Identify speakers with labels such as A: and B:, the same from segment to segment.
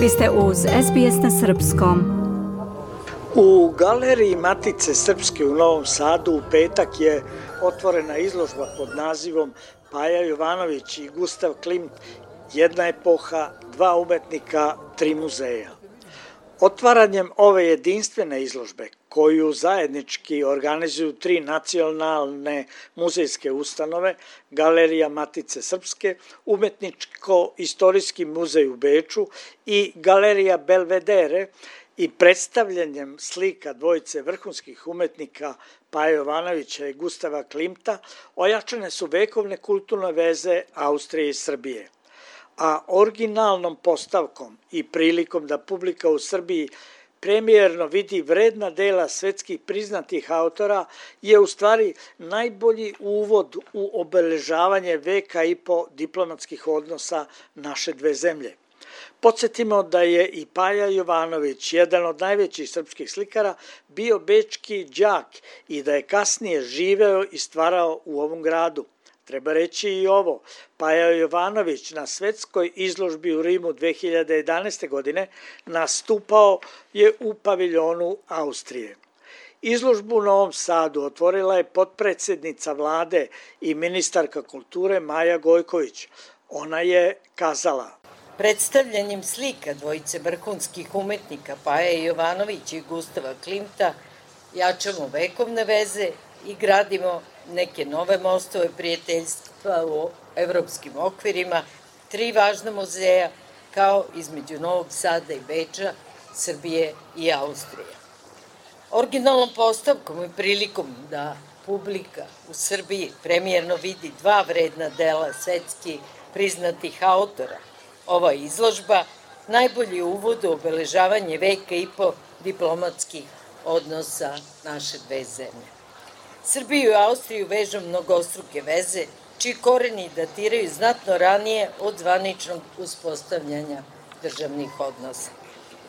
A: Vi ste uz SBS na Srpskom.
B: U galeriji Matice Srpske u Novom Sadu u petak je otvorena izložba pod nazivom Paja Jovanović i Gustav Klimt jedna epoha, dva umetnika, tri muzeja. Otvaranjem ove jedinstvene izložbe, koju zajednički organizuju tri nacionalne muzejske ustanove, Galerija Matice Srpske, Umetničko-istorijski muzej u Beču i Galerija Belvedere, i predstavljanjem slika dvojice vrhunskih umetnika Paja Jovanovića i Gustava Klimta ojačane su vekovne kulturne veze Austrije i Srbije – a originalnom postavkom i prilikom da publika u Srbiji premijerno vidi vredna dela svetskih priznatih autora je u stvari najbolji uvod u obeležavanje veka i po diplomatskih odnosa naše dve zemlje. Podsjetimo da je i Paja Jovanović, jedan od najvećih srpskih slikara, bio bečki đak i da je kasnije živeo i stvarao u ovom gradu – Treba reći i ovo, Paja Jovanović na svetskoj izložbi u Rimu 2011. godine nastupao je u paviljonu Austrije. Izložbu u Novom Sadu otvorila je potpredsednica vlade i ministarka kulture Maja Gojković. Ona je kazala
C: Predstavljanjem slika dvojice vrhunskih umetnika Paja Jovanović i Gustava Klimta jačamo vekovne veze i gradimo neke nove mostove prijateljstva u evropskim okvirima, tri važna muzeja, kao između Novog Sada i Beča, Srbije i Austrije. Originalnom postavkom i prilikom da publika u Srbiji premijerno vidi dva vredna dela svetski priznatih autora, ova izložba najbolji uvod u obeležavanje veka i po diplomatskih odnosa naše dve zemlje. Srbiju i Austriju vežu mnogostruke veze, čiji koreni datiraju znatno ranije od zvaničnog uspostavljanja državnih odnosa.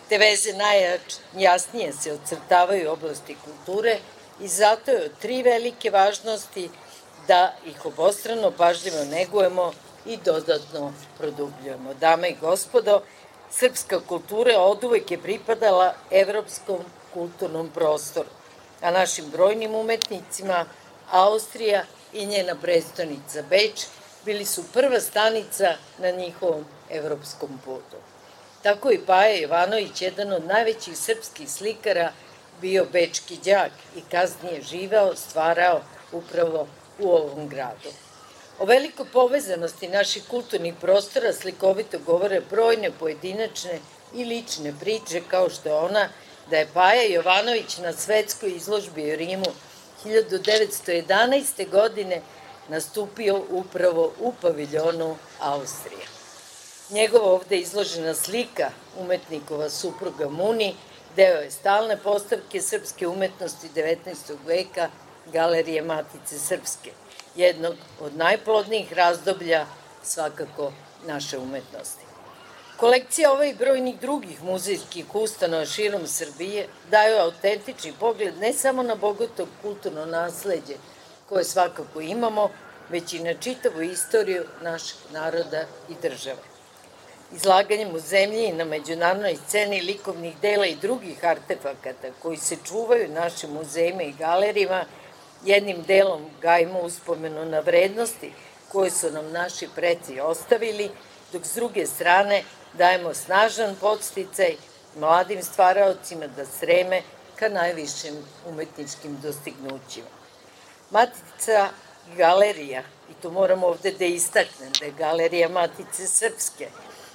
C: Te veze najjasnije se ocrtavaju u oblasti kulture i zato je od tri velike važnosti da ih obostrano pažljivo negujemo i dodatno produbljujemo. Dame i gospodo, srpska kultura od uvek je pripadala evropskom kulturnom prostoru a našim brojnim umetnicima Austrija i njena prestonica Beč bili su prva stanica na njihovom evropskom putu. Tako i Paja Jovanović, jedan od najvećih srpskih slikara, bio bečki đak i kasnije živeo, stvarao upravo u ovom gradu. O velikoj povezanosti naših kulturnih prostora slikovito govore brojne pojedinačne i lične priče kao što je ona da je Paja Jovanović na svetskoj izložbi u Rimu 1911. godine nastupio upravo u paviljonu Austrije. Njegova ovde izložena slika umetnikova supruga Muni deo je stalne postavke srpske umetnosti 19. veka Galerije Matice Srpske, jednog od najplodnijih razdoblja svakako naše umetnosti. Kolekcija ove i brojnih drugih muzejskih ustanova širom Srbije daju autentični pogled ne samo na bogato kulturno nasledđe koje svakako imamo, već i na čitavu istoriju našeg naroda i države. Izlaganjem u zemlji i na međunarodnoj sceni likovnih dela i drugih artefakata koji se čuvaju našim muzejima i galerijima, jednim delom gajimo uspomenu na vrednosti koje su nam naši preci ostavili, dok s druge strane dajemo snažan podsticaj mladim stvaraocima da streme ka najvišim umetničkim dostignućima. Matica galerija, i to moram ovde da istaknem, da je galerija Matice Srpske,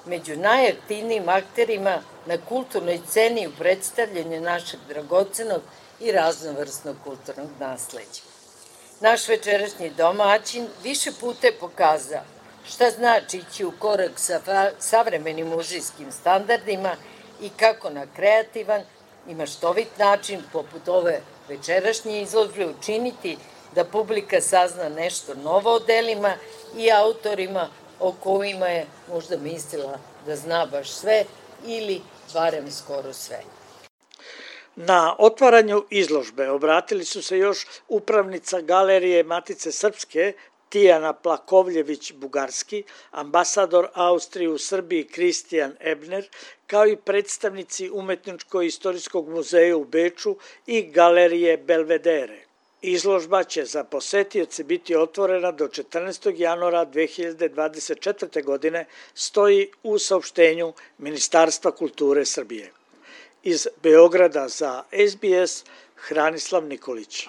C: među najaktivnijim akterima na kulturnoj sceni u predstavljanju našeg dragocenog i raznovrsnog kulturnog nasleđa. Naš večerašnji domaćin više puta je pokazao šta znači ići u korak sa savremenim muzijskim standardima i kako na kreativan i maštovit način, poput ove večerašnje izložbe, učiniti da publika sazna nešto novo o delima i autorima o kojima je možda mislila da zna baš sve ili barem skoro sve.
B: Na otvaranju izložbe obratili su se još upravnica galerije Matice Srpske Tijana Plakovljević-Bugarski, ambasador Austrije u Srbiji Kristijan Ebner, kao i predstavnici Umetničko-istorijskog muzeja u Beču i Galerije Belvedere. Izložba će za posetioce biti otvorena do 14. januara 2024. godine, stoji u saopštenju Ministarstva kulture Srbije. Iz Beograda za SBS Hranislav Nikolić.